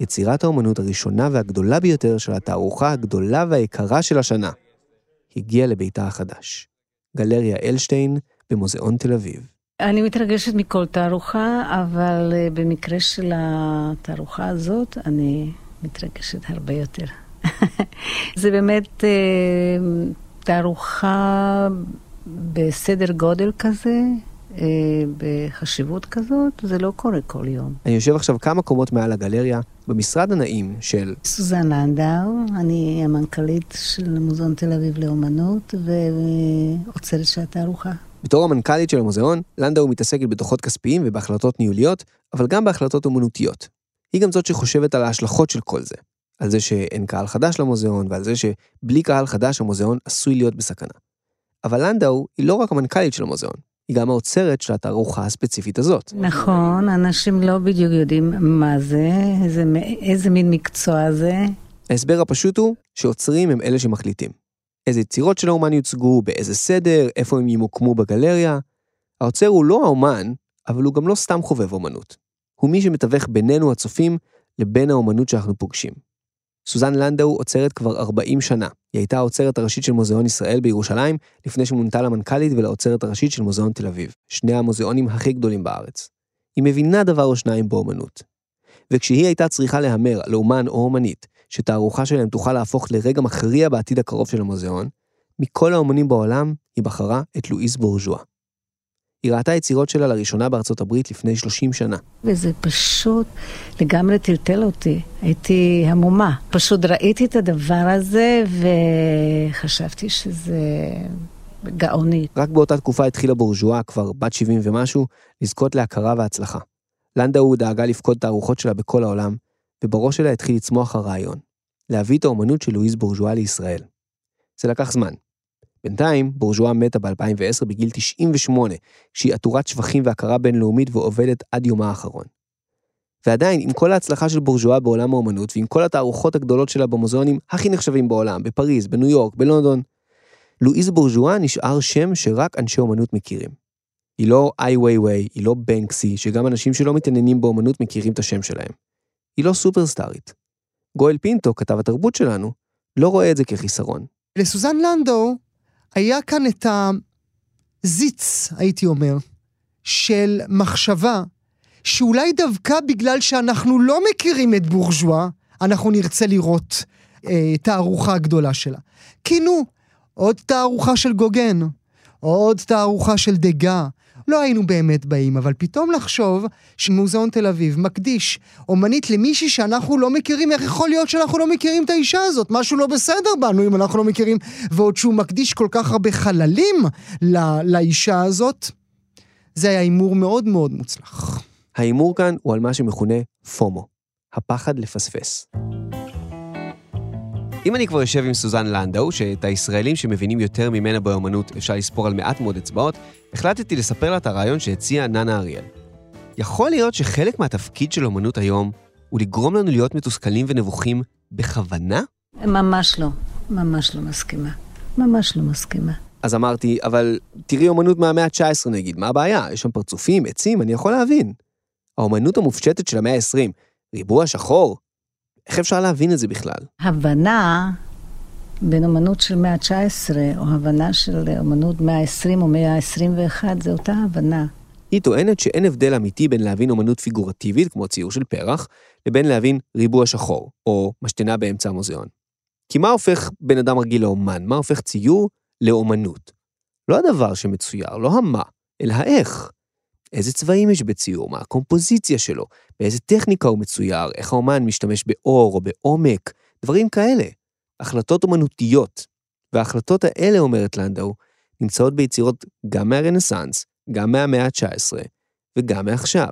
B: יצירת האומנות הראשונה והגדולה ביותר של התערוכה הגדולה והיקרה של השנה, הגיעה לביתה החדש, גלריה אלשטיין במוזיאון תל אביב.
R: אני מתרגשת מכל תערוכה, אבל אה, במקרה של התערוכה הזאת, אני מתרגשת הרבה יותר. זה באמת אה, תערוכה בסדר גודל כזה, אה, בחשיבות כזאת, זה לא קורה כל יום.
B: אני יושב עכשיו כמה קומות מעל הגלריה, במשרד הנעים של...
R: סוזן לנדאו, אני המנכ"לית של מוזיאון תל אביב לאומנות ועוצרת של התערוכה.
B: בתור המנכ"לית של המוזיאון, לנדאו מתעסקת בדוחות כספיים ובהחלטות ניהוליות, אבל גם בהחלטות אומנותיות. היא גם זאת שחושבת על ההשלכות של כל זה. על זה שאין קהל חדש למוזיאון, ועל זה שבלי קהל חדש המוזיאון עשוי להיות בסכנה. אבל לנדאו היא לא רק המנכ"לית של המוזיאון, היא גם האוצרת של התערוכה הספציפית הזאת.
R: נכון, אנשים לא בדיוק יודעים מה זה, איזה, איזה מין מקצוע זה.
B: ההסבר הפשוט הוא שעוצרים הם אלה שמחליטים. איזה יצירות של האומן יוצגו, באיזה סדר, איפה הם ימוקמו בגלריה. העוצר הוא לא האומן, אבל הוא גם לא סתם חובב אומנות. הוא מי שמתווך בינינו הצופים לבין האומנות שאנחנו פוגשים. סוזן לנדאו עוצרת כבר 40 שנה. היא הייתה העוצרת הראשית של מוזיאון ישראל בירושלים, לפני שמונתה למנכ"לית ולעוצרת הראשית של מוזיאון תל אביב, שני המוזיאונים הכי גדולים בארץ. היא מבינה דבר או שניים באומנות. וכשהיא הייתה צריכה להמר על אומן או אומנית, שתערוכה שלהם תוכל להפוך לרגע מכריע בעתיד הקרוב של המוזיאון, מכל האומנים בעולם היא בחרה את לואיס בורז'ואה. היא ראתה יצירות שלה לראשונה בארצות הברית לפני 30 שנה.
R: וזה פשוט לגמרי טלטל אותי. הייתי המומה. פשוט ראיתי את הדבר הזה וחשבתי שזה גאוני.
B: רק באותה תקופה התחילה בורז'ואה, כבר בת 70 ומשהו, לזכות להכרה והצלחה. לנדאו דאגה לפקוד תערוכות שלה בכל העולם, ובראש שלה התחיל לצמוח הרעיון, להביא את האומנות של לואיס בורז'ואה לישראל. זה לקח זמן. בינתיים, בורז'ואה מתה ב-2010 בגיל 98, כשהיא עטורת שבחים והכרה בינלאומית ועובדת עד יומה האחרון. ועדיין, עם כל ההצלחה של בורז'ואה בעולם האומנות, ועם כל התערוכות הגדולות שלה במוזיאונים הכי נחשבים בעולם, בפריז, בניו יורק, בלונדון, לואיז בורז'ואה נשאר שם שרק אנשי אומנות מכירים. היא לא איי ווי ווי, היא לא בנקסי, שגם אנשים שלא מתעניינים באומנות מכירים את השם שלהם. היא לא סופרסטארית. גואל פינטו, כתב התרבות שלנו, לא רואה את זה כחיסרון.
H: לסוזן לנדו היה כאן את הזיץ, הייתי אומר, של מחשבה, שאולי דווקא בגלל שאנחנו לא מכירים את בורז'ואה, אנחנו נרצה לראות אה, תערוכה גדולה שלה. כי נו, עוד תערוכה של גוגן, עוד תערוכה של דגה, לא היינו באמת באים, אבל פתאום לחשוב שמוזיאון תל אביב מקדיש אומנית למישהי שאנחנו לא מכירים, איך יכול להיות שאנחנו לא מכירים את האישה הזאת? משהו לא בסדר בנו אם אנחנו לא מכירים, ועוד שהוא מקדיש כל כך הרבה חללים לא, לאישה הזאת, זה היה הימור מאוד מאוד מוצלח.
B: ההימור כאן הוא על מה שמכונה פומו, הפחד לפספס. אם אני כבר יושב עם סוזן לנדאו, שאת הישראלים שמבינים יותר ממנה באמנות אפשר לספור על מעט מאוד אצבעות, החלטתי לספר לה את הרעיון שהציעה ננה אריאל. יכול להיות שחלק מהתפקיד של אמנות היום הוא לגרום לנו להיות מתוסכלים ונבוכים בכוונה?
R: ממש לא, ממש לא מסכימה. ממש לא מסכימה.
B: אז אמרתי, אבל תראי אמנות מהמאה ה-19 נגיד, מה הבעיה? יש שם פרצופים, עצים, אני יכול להבין. האמנות המופשטת של המאה ה-20, ריבוע שחור, איך אפשר להבין את זה בכלל?
R: הבנה בין אמנות של מאה ה-19, או הבנה של אמנות מאה ה-20 או מאה ה-21, זה אותה הבנה.
B: היא טוענת שאין הבדל אמיתי בין להבין אמנות פיגורטיבית, כמו ציור של פרח, לבין להבין ריבוע שחור, או משתנה באמצע המוזיאון. כי מה הופך בן אדם רגיל לאומן? מה הופך ציור לאומנות? לא הדבר שמצויר, לא המה, אלא האיך. איזה צבעים יש בציור, מה הקומפוזיציה שלו, באיזה טכניקה הוא מצויר, איך האומן משתמש באור או בעומק, דברים כאלה. החלטות אומנותיות. וההחלטות האלה, אומרת לנדאו, נמצאות ביצירות גם מהרנסאנס, גם מהמאה ה-19 וגם מעכשיו.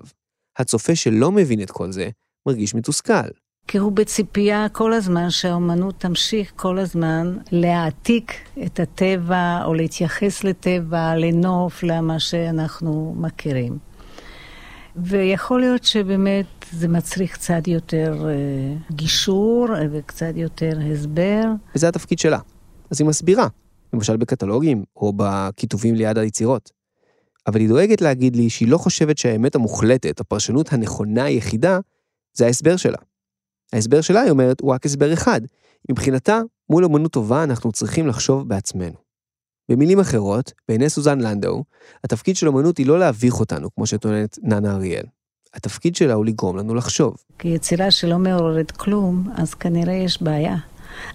B: הצופה שלא מבין את כל זה, מרגיש מתוסכל.
R: כי הוא בציפייה כל הזמן שהאומנות תמשיך כל הזמן להעתיק את הטבע או להתייחס לטבע, לנוף, למה שאנחנו מכירים. ויכול להיות שבאמת זה מצריך קצת יותר אה, גישור אה, וקצת יותר הסבר.
B: וזה התפקיד שלה. אז היא מסבירה, למשל בקטלוגים או בכיתובים ליד היצירות. אבל היא דואגת להגיד לי שהיא לא חושבת שהאמת המוחלטת, הפרשנות הנכונה היחידה, זה ההסבר שלה. ההסבר שלה, היא אומרת, הוא רק הסבר אחד. מבחינתה, מול אמנות טובה אנחנו צריכים לחשוב בעצמנו. במילים אחרות, בעיני סוזן לנדאו, התפקיד של אמנות היא לא להביך אותנו, כמו שטוענת ננה אריאל. התפקיד שלה הוא לגרום לנו לחשוב.
R: כיצירה שלא מעוררת כלום, אז כנראה יש בעיה.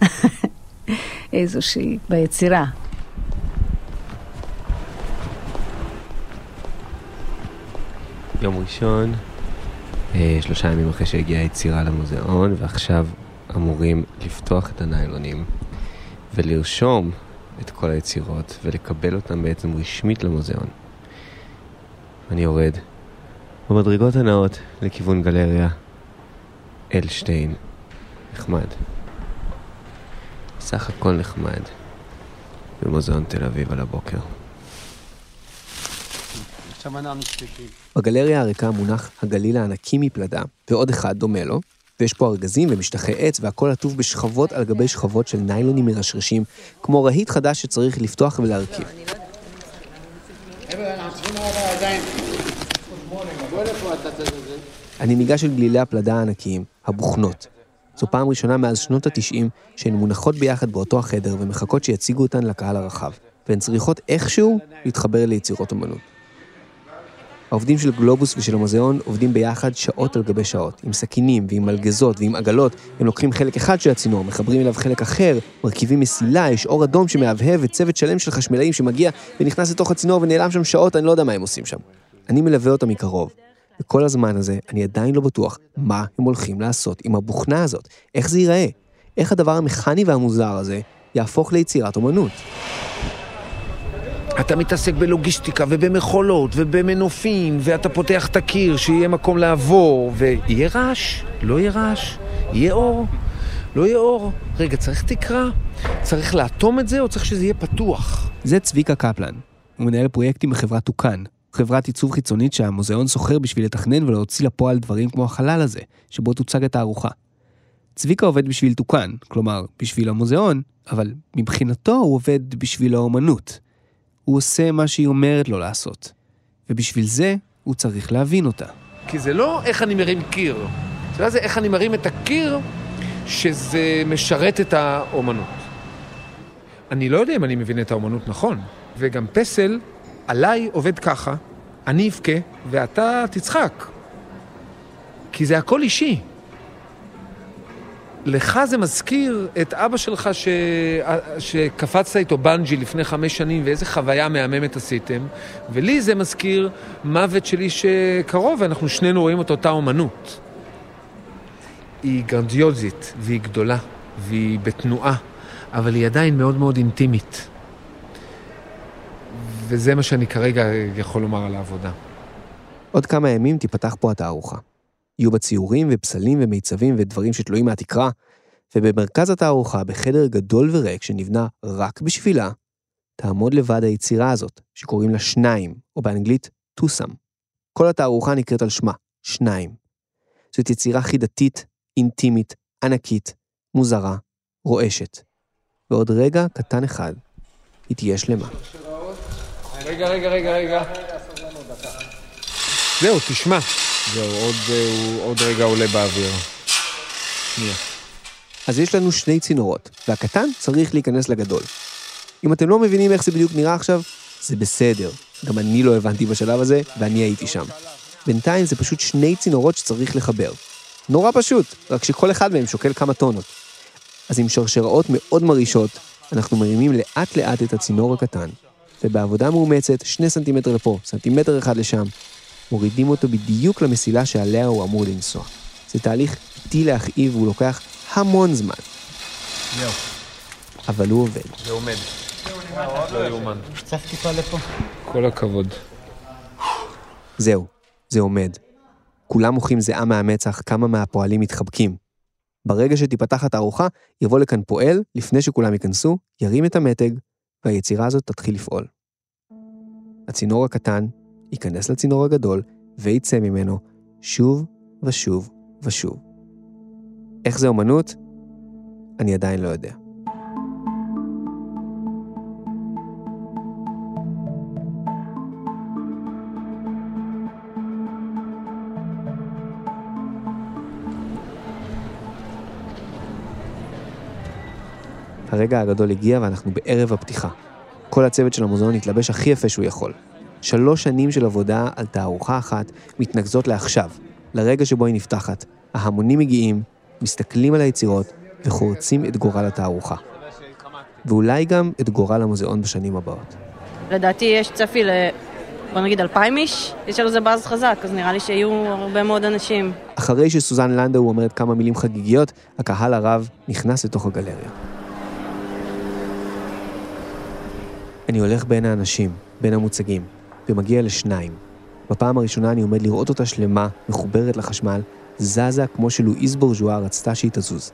R: איזושהי ביצירה.
B: יום ראשון, שלושה ימים אחרי שהגיעה היצירה למוזיאון, ועכשיו אמורים לפתוח את הניילונים ולרשום את כל היצירות ולקבל אותן בעצם רשמית למוזיאון. אני יורד במדרגות הנאות לכיוון גלריה אלשטיין. נחמד. סך הכל נחמד. במוזיאון תל אביב על הבוקר. בגלריה הריקה מונח הגליל הענקי מפלדה, ועוד אחד דומה לו, ויש פה ארגזים ומשטחי עץ, והכל עטוב בשכבות על גבי שכבות של ניילונים מרשרשים, כמו רהיט חדש שצריך לפתוח ולהרכיב. אני ניגש אל גלילי הפלדה הענקיים, הבוכנות. זו פעם ראשונה מאז שנות התשעים שהן מונחות ביחד באותו החדר ומחכות שיציגו אותן לקהל הרחב, והן צריכות איכשהו להתחבר ליצירות אמנות. העובדים של גלובוס ושל המוזיאון עובדים ביחד שעות על גבי שעות, עם סכינים ועם מלגזות ועם עגלות, הם לוקחים חלק אחד של הצינור, מחברים אליו חלק אחר, מרכיבים מסילה, יש אור אדום שמהבהב וצוות שלם של חשמלאים שמגיע ונכנס לתוך הצינור ונעלם שם שעות, אני לא יודע מה הם עושים שם. אני מלווה אותם מקרוב. וכל הזמן הזה אני עדיין לא בטוח מה הם הולכים לעשות עם הבוכנה הזאת, איך זה ייראה, איך הדבר המכני והמוזר הזה יהפוך ליצירת אומנות.
S: אתה מתעסק בלוגיסטיקה ובמכולות ובמנופים, ואתה פותח את הקיר שיהיה מקום לעבור, ויהיה רעש? לא יהיה רעש? יהיה אור? לא יהיה אור? רגע, צריך תקרה? צריך לאטום את זה או צריך שזה יהיה פתוח?
B: זה צביקה קפלן. הוא מנהל פרויקטים בחברת טוקן, חברת עיצוב חיצונית שהמוזיאון שוכר בשביל לתכנן ולהוציא לפועל דברים כמו החלל הזה, שבו תוצג התערוכה. צביקה עובד בשביל טוקן, כלומר, בשביל המוזיאון, אבל מבחינתו הוא עובד בשביל האומנות. הוא עושה מה שהיא אומרת לו לעשות. ובשביל זה, הוא צריך להבין אותה.
S: כי זה לא איך אני מרים קיר, זה, זה איך אני מרים את הקיר שזה משרת את האומנות. אני לא יודע אם אני מבין את האומנות נכון, וגם פסל עליי עובד ככה, אני אבכה ואתה תצחק. כי זה הכל אישי. לך זה מזכיר את אבא שלך ש... שקפצת איתו בנג'י לפני חמש שנים ואיזה חוויה מהממת עשיתם, ולי זה מזכיר מוות של איש קרוב ואנחנו שנינו רואים את אותה אומנות. היא גרנדיוזית והיא גדולה והיא בתנועה, אבל היא עדיין מאוד מאוד אינטימית. וזה מה שאני כרגע יכול לומר על העבודה.
B: עוד כמה ימים תיפתח פה התערוכה. יהיו בה ציורים ופסלים ומיצבים ודברים שתלויים מהתקרה, ובמרכז התערוכה, בחדר גדול וריק שנבנה רק בשבילה, תעמוד לבד היצירה הזאת, שקוראים לה שניים, או באנגלית טוסם. כל התערוכה נקראת על שמה, שניים. זאת יצירה חידתית, אינטימית, ענקית, מוזרה, רועשת. ועוד רגע קטן אחד, היא תהיה שלמה.
S: רגע, רגע, רגע, רגע. זהו, תשמע. זהו, עוד, הוא עוד רגע עולה באוויר. שנייה.
B: אז יש לנו שני צינורות, והקטן צריך להיכנס לגדול. אם אתם לא מבינים איך זה בדיוק נראה עכשיו, זה בסדר. גם אני לא הבנתי בשלב הזה, ואני הייתי שם. בינתיים זה פשוט שני צינורות שצריך לחבר. נורא פשוט, רק שכל אחד מהם שוקל כמה טונות. אז עם שרשראות מאוד מרעישות, אנחנו מרימים לאט לאט את הצינור הקטן, ובעבודה מאומצת, שני סנטימטר לפה, סנטימטר אחד לשם, מורידים אותו בדיוק למסילה שעליה הוא אמור לנסוע. זה תהליך איטי להכאיב והוא לוקח המון זמן.
S: זהו.
B: אבל הוא עובד.
S: זה עומד. לא יאומן.
C: צריך טיפה לפה.
S: כל הכבוד.
B: זהו, זה עומד. כולם מוחאים זיעה מהמצח, כמה מהפועלים מתחבקים. ברגע שתיפתח התערוכה, יבוא לכאן פועל, לפני שכולם ייכנסו, ירים את המתג, והיצירה הזאת תתחיל לפעול. הצינור הקטן ייכנס לצינור הגדול, ויצא ממנו שוב ושוב ושוב. איך זה אומנות? אני עדיין לא יודע. הרגע הגדול הגיע ואנחנו בערב הפתיחה. כל הצוות של המוזיאון התלבש הכי יפה שהוא יכול. שלוש שנים של עבודה על תערוכה אחת מתנקזות לעכשיו, לרגע שבו היא נפתחת. ההמונים מגיעים, מסתכלים על היצירות וחורצים את גורל התערוכה. ואולי גם את גורל המוזיאון בשנים הבאות.
T: לדעתי יש צפי ל... בוא נגיד אלפיים איש, יש על זה באז חזק, אז נראה לי שיהיו הרבה מאוד אנשים.
B: אחרי שסוזן לנדאו אומרת כמה מילים חגיגיות, הקהל הרב נכנס לתוך הגלריה. אני הולך בין האנשים, בין המוצגים, ומגיע לשניים. בפעם הראשונה אני עומד לראות אותה שלמה, מחוברת לחשמל, זזה כמו שלואיז בורז'ואה רצתה שהיא תזוז.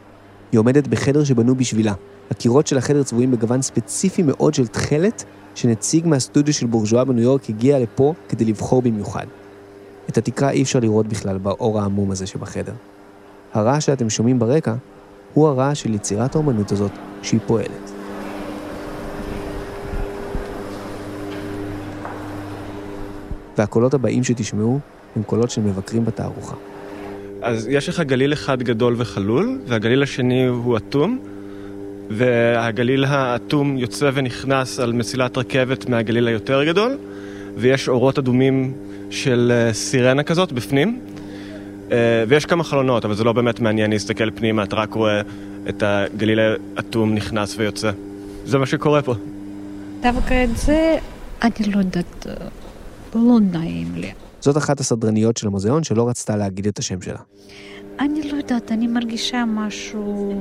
B: היא עומדת בחדר שבנו בשבילה. הקירות של החדר צבועים בגוון ספציפי מאוד של תכלת, שנציג מהסטודיו של בורז'ואה בניו יורק הגיע לפה כדי לבחור במיוחד. את התקרה אי אפשר לראות בכלל באור העמום הזה שבחדר. הרעש שאתם שומעים ברקע הוא הרעש של יצירת האומנות הזאת שהיא פועלת. והקולות הבאים שתשמעו הם קולות של מבקרים בתערוכה.
U: אז יש לך גליל אחד גדול וחלול, והגליל השני הוא אטום, והגליל האטום יוצא ונכנס על מסילת רכבת מהגליל היותר גדול, ויש אורות אדומים של אה, סירנה כזאת בפנים, אה, ויש כמה חלונות, אבל זה לא באמת מעניין להסתכל פנימה, אתה רק רואה את הגליל האטום נכנס ויוצא. זה מה שקורה פה.
R: דווקא את זה, אני לא יודעת, לא נעים לי.
B: זאת אחת הסדרניות של המוזיאון שלא רצתה להגיד את השם שלה.
R: אני לא יודעת, אני מרגישה משהו...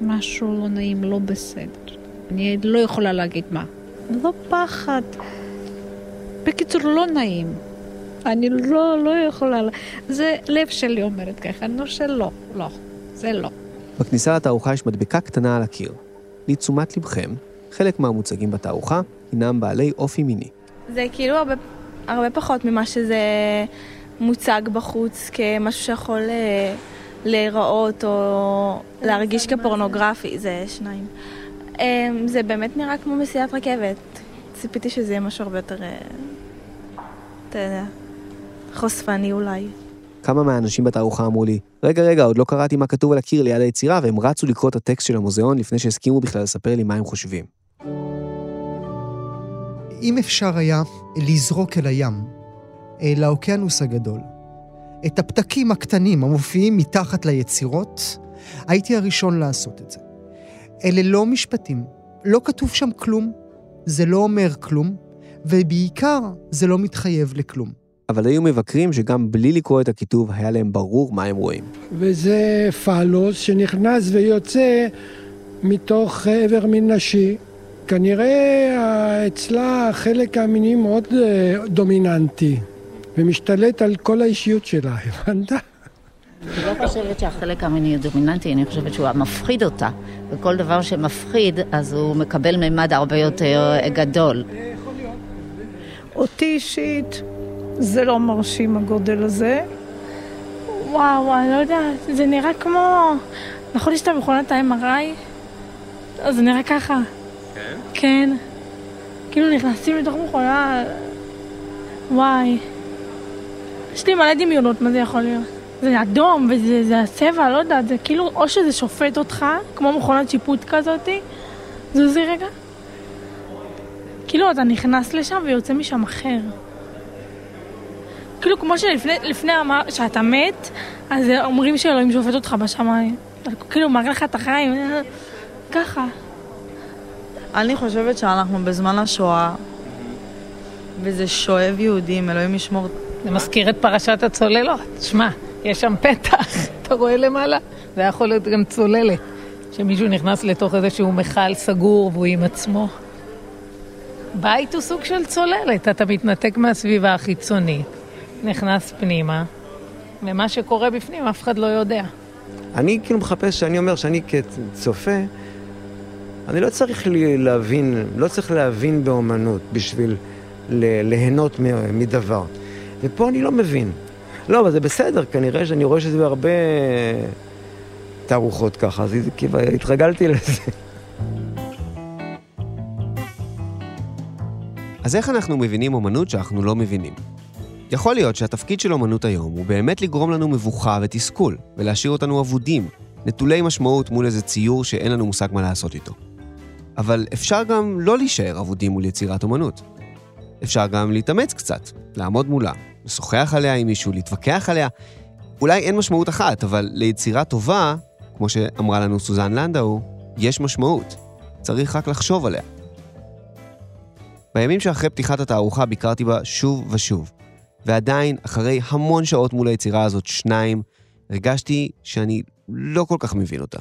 R: משהו לא נעים, לא בסדר. אני לא יכולה להגיד מה. לא פחד. בקיצור, לא נעים. אני לא, לא יכולה... זה לב שלי אומרת ככה, נו שלא, לא, זה לא.
B: בכניסה לתערוכה יש מדבקה קטנה על הקיר. לתשומת לבכם, חלק מהמוצגים בתערוכה הינם בעלי אופי מיני.
V: זה כאילו הרבה, הרבה פחות ממה שזה מוצג בחוץ כמשהו שיכול אה, להיראות או להרגיש כפורנוגרפי, זה שניים. אה, זה באמת נראה כמו מסילת רכבת. ציפיתי שזה יהיה משהו הרבה יותר, אה, אתה יודע, חושפני אולי.
B: כמה מהאנשים בתערוכה אמרו לי, רגע, רגע, עוד לא קראתי מה כתוב על הקיר ליד היצירה, והם רצו לקרוא את הטקסט של המוזיאון לפני שהסכימו בכלל לספר לי מה הם חושבים.
H: אם אפשר היה לזרוק אל הים, אל האוקיינוס הגדול, את הפתקים הקטנים המופיעים מתחת ליצירות, הייתי הראשון לעשות את זה. אלה לא משפטים, לא כתוב שם כלום, זה לא אומר כלום, ובעיקר זה לא מתחייב לכלום.
B: אבל היו מבקרים שגם בלי לקרוא את הכיתוב היה להם ברור מה הם רואים.
E: וזה פלוס שנכנס ויוצא מתוך איבר מין נשי. כנראה אצלה החלק המיני מאוד אה, דומיננטי, ומשתלט על כל האישיות שלה, הבנת?
R: אני לא חושבת שהחלק המיני הוא דומיננטי, אני חושבת שהוא המפחיד אותה. וכל דבר שמפחיד, אז הוא מקבל מימד הרבה יותר גדול.
W: אותי אישית זה לא מרשים הגודל הזה.
V: וואו, אני לא יודעת, זה נראה כמו... נכון יש את המכונת ה-MRI? אז זה נראה ככה.
U: כן?
V: כן. כאילו נכנסים לתוך מכונה... וואי. יש לי מלא דמיונות מה זה יכול להיות. זה אדום, וזה זה הצבע, לא יודעת, זה כאילו, או שזה שופט אותך, כמו מכונת שיפוט כזאתי, זוזי רגע. כאילו אתה נכנס לשם ויוצא משם אחר. כאילו כמו שלפני לפני אמר, שאתה מת, אז אומרים שאלוהים שופט אותך בשמיים. כאילו מראה לך את החיים, ככה.
T: אני חושבת שאנחנו בזמן השואה, וזה שואב יהודים, אלוהים ישמור.
W: זה מזכיר את פרשת הצוללות. שמע, יש שם פתח, אתה רואה למעלה? זה יכול להיות גם צוללת, שמישהו נכנס לתוך איזשהו מכל סגור והוא עם עצמו. בית הוא סוג של צוללת, אתה מתנתק מהסביבה החיצונית, נכנס פנימה, ומה שקורה בפנים אף אחד לא יודע.
X: אני כאילו מחפש, שאני אומר שאני כצופה, אני לא צריך להבין, לא צריך להבין באומנות בשביל ליהנות מדבר. ופה אני לא מבין. לא, אבל זה בסדר, כנראה שאני רואה שזה בהרבה תערוכות ככה, אז כאילו, התרגלתי לזה.
B: אז איך אנחנו מבינים אומנות שאנחנו לא מבינים? יכול להיות שהתפקיד של אומנות היום הוא באמת לגרום לנו מבוכה ותסכול, ולהשאיר אותנו אבודים, נטולי משמעות מול איזה ציור שאין לנו מושג מה לעשות איתו. אבל אפשר גם לא להישאר אבודים מול יצירת אומנות. אפשר גם להתאמץ קצת, לעמוד מולה, לשוחח עליה עם מישהו, להתווכח עליה. אולי אין משמעות אחת, אבל ליצירה טובה, כמו שאמרה לנו סוזן לנדאו, יש משמעות. צריך רק לחשוב עליה. בימים שאחרי פתיחת התערוכה ביקרתי בה שוב ושוב, ועדיין, אחרי המון שעות מול היצירה הזאת, שניים, הרגשתי שאני לא כל כך מבין אותה.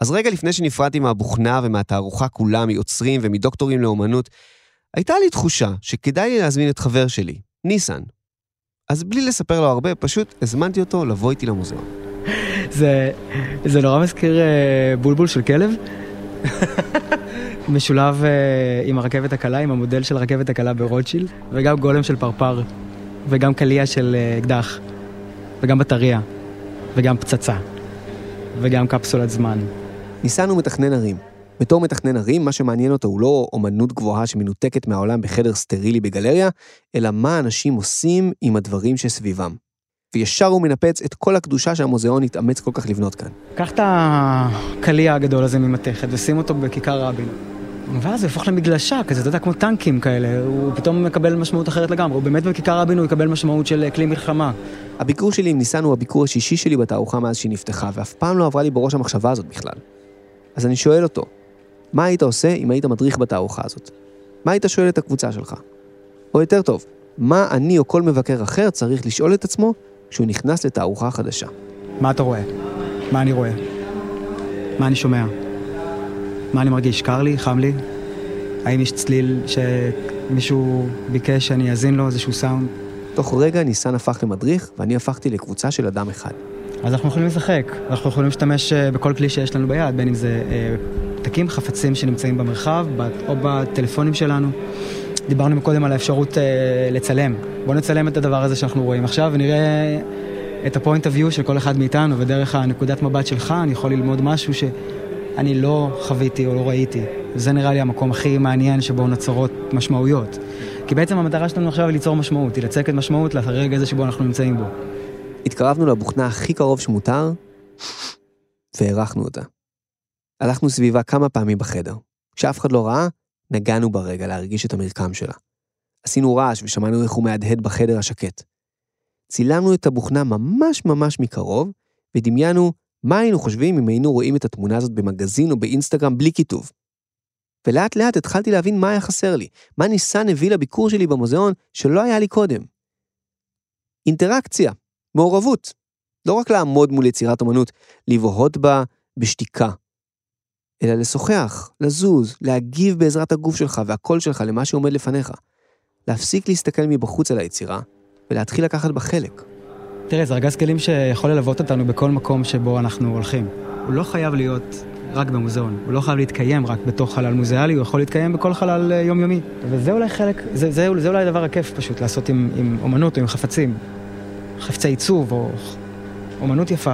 B: אז רגע לפני שנפרדתי מהבוכנה ומהתערוכה כולה, מיוצרים ומדוקטורים לאומנות, הייתה לי תחושה שכדאי לי להזמין את חבר שלי, ניסן. אז בלי לספר לו הרבה, פשוט הזמנתי אותו לבוא איתי למוזיאון.
Y: זה, זה נורא מזכיר uh, בולבול של כלב. משולב uh, עם הרכבת הקלה, עם המודל של הרכבת הקלה ברוטשילד, וגם גולם של פרפר, וגם קליע של uh, אקדח, וגם בטריה, וגם פצצה, וגם קפסולת זמן.
B: ניסן הוא מתכנן ערים. בתור מתכנן ערים, מה שמעניין אותו הוא לא אומנות גבוהה שמנותקת מהעולם בחדר סטרילי בגלריה, אלא מה אנשים עושים עם הדברים שסביבם. וישר הוא מנפץ את כל הקדושה שהמוזיאון התאמץ כל כך לבנות כאן.
Y: קח את הקליע הגדול הזה ממתכת ושים אותו בכיכר רבין. ואז זה יהפוך למגלשה, כזה, אתה יודע, כמו טנקים כאלה, הוא פתאום מקבל משמעות אחרת לגמרי, הוא באמת בכיכר רבין הוא יקבל משמעות של כלי מלחמה.
B: הביקור שלי עם ניסן הוא הביקור השישי שלי בתערוכה מאז שהיא נפתחה, ואף פעם לא עברה לי בראש המחשבה הזאת בכלל. אז אני שואל אותו, מה היית עושה אם היית מדריך בתערוכה הזאת? מה היית שואל את הקבוצה שלך? או יותר טוב, מה אני או כל מבקר אחר צריך לשאול את עצמו כשהוא נכנס לתערוכה חדשה?
Y: מה אתה רואה? מה אני רואה? מה אני שומע? מה אני מרגיש? קר לי? חם לי? האם יש צליל שמישהו ביקש שאני אאזין לו, איזשהו סאונד?
B: תוך רגע ניסן הפך למדריך, ואני הפכתי לקבוצה של אדם אחד.
Y: אז אנחנו יכולים לשחק, אנחנו יכולים להשתמש אה, בכל כלי שיש לנו ביד, בין אם זה אה, פתקים, חפצים שנמצאים במרחב, או בטלפונים שלנו. דיברנו קודם על האפשרות אה, לצלם. בואו נצלם את הדבר הזה שאנחנו רואים עכשיו ונראה את ה-point of view של כל אחד מאיתנו, ודרך הנקודת מבט שלך אני יכול ללמוד משהו שאני לא חוויתי או לא ראיתי. זה נראה לי המקום הכי מעניין שבו נוצרות משמעויות. כי בעצם המטרה שלנו עכשיו היא ליצור משמעות, היא לצקת משמעות לרגע הזה שבו אנחנו נמצאים בו.
B: התקרבנו לבוכנה הכי קרוב שמותר, והערכנו אותה. הלכנו סביבה כמה פעמים בחדר. כשאף אחד לא ראה, נגענו ברגע להרגיש את המרקם שלה. עשינו רעש ושמענו איך הוא מהדהד בחדר השקט. צילמנו את הבוכנה ממש ממש מקרוב, ודמיינו מה היינו חושבים אם היינו רואים את התמונה הזאת במגזין או באינסטגרם בלי כיתוב. ולאט לאט התחלתי להבין מה היה חסר לי, מה ניסן הביא לביקור שלי במוזיאון שלא היה לי קודם. אינטראקציה, מעורבות. לא רק לעמוד מול יצירת אמנות, לבהות בה בשתיקה, אלא לשוחח, לזוז, להגיב בעזרת הגוף שלך והקול שלך למה שעומד לפניך. להפסיק להסתכל מבחוץ על היצירה, ולהתחיל לקחת בה חלק.
Y: תראה, זה ארגז כלים שיכול ללוות אותנו בכל מקום שבו אנחנו הולכים. הוא לא חייב להיות רק במוזיאון, הוא לא חייב להתקיים רק בתוך חלל מוזיאלי, הוא יכול להתקיים בכל חלל אה, יומיומי. וזה אולי חלק, זה, זה, זה אולי הדבר הכיף פשוט, לעשות עם, עם אומנות או עם חפצים. חפצי עיצוב או אומנות יפה.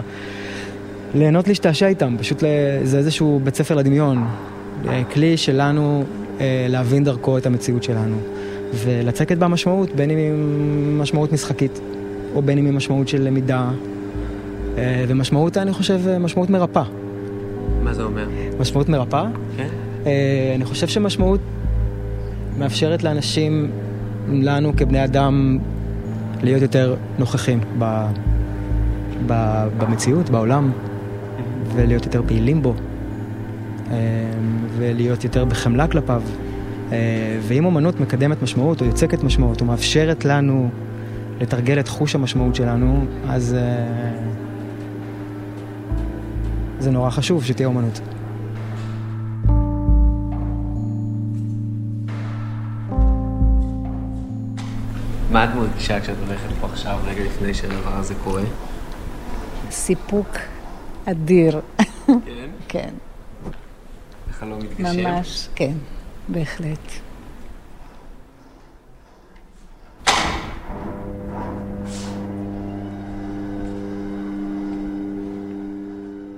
Y: ליהנות להשתעשע איתם, פשוט זה איזשהו בית ספר לדמיון. כלי שלנו אה, להבין דרכו את המציאות שלנו. ולצקת בה משמעות, בין אם היא משמעות משחקית, או בין אם היא משמעות של למידה. אה, ומשמעות, אני חושב, משמעות מרפאה.
B: מה זה אומר?
Y: משמעות מרפאה?
B: כן.
Y: אה, אני חושב שמשמעות מאפשרת לאנשים, לנו כבני אדם, להיות יותר נוכחים ב, ב, במציאות, בעולם, ולהיות יותר פעילים בו, אה, ולהיות יותר בחמלה כלפיו. אה, ואם אומנות מקדמת משמעות או יוצקת משמעות או מאפשרת לנו לתרגל את חוש המשמעות שלנו, אז אה, זה נורא חשוב שתהיה אומנות.
B: מה את מרגישה כשאת הולכת פה עכשיו, רגע לפני שהדבר הזה קורה?
R: סיפוק אדיר.
B: כן?
R: כן.
B: החלום לא מתגשם?
R: ממש, כן, בהחלט.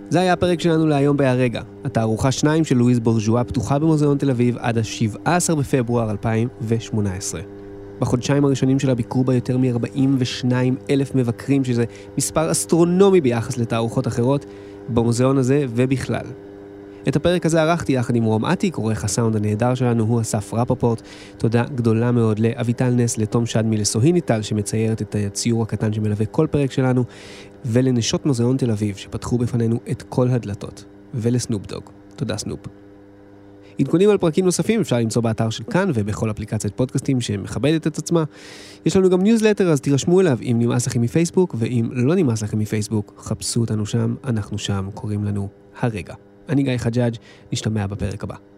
B: זה היה הפרק שלנו להיום בהרגע. התערוכה 2 של לואיז בורז'ואה פתוחה במוזיאון תל אביב עד ה-17 בפברואר 2018. בחודשיים הראשונים שלה ביקרו בה יותר מ-42 אלף מבקרים, שזה מספר אסטרונומי ביחס לתערוכות אחרות, במוזיאון הזה ובכלל. את הפרק הזה ערכתי יחד עם רום אטיק, עורך הסאונד הנהדר שלנו הוא אסף רפפורט. תודה גדולה מאוד לאביטל נס, לתום שדמי, לסוהיני טל, שמציירת את הציור הקטן שמלווה כל פרק שלנו, ולנשות מוזיאון תל אביב, שפתחו בפנינו את כל הדלתות. ולסנופ דוג. תודה סנופ. עדכונים על פרקים נוספים אפשר למצוא באתר של כאן ובכל אפליקציית פודקאסטים שמכבדת את עצמה. יש לנו גם ניוזלטר, אז תירשמו אליו אם נמאס לכם מפייסבוק, ואם לא נמאס לכם מפייסבוק, חפשו אותנו שם, אנחנו שם, קוראים לנו הרגע. אני גיא חג'אג', נשתמע בפרק הבא.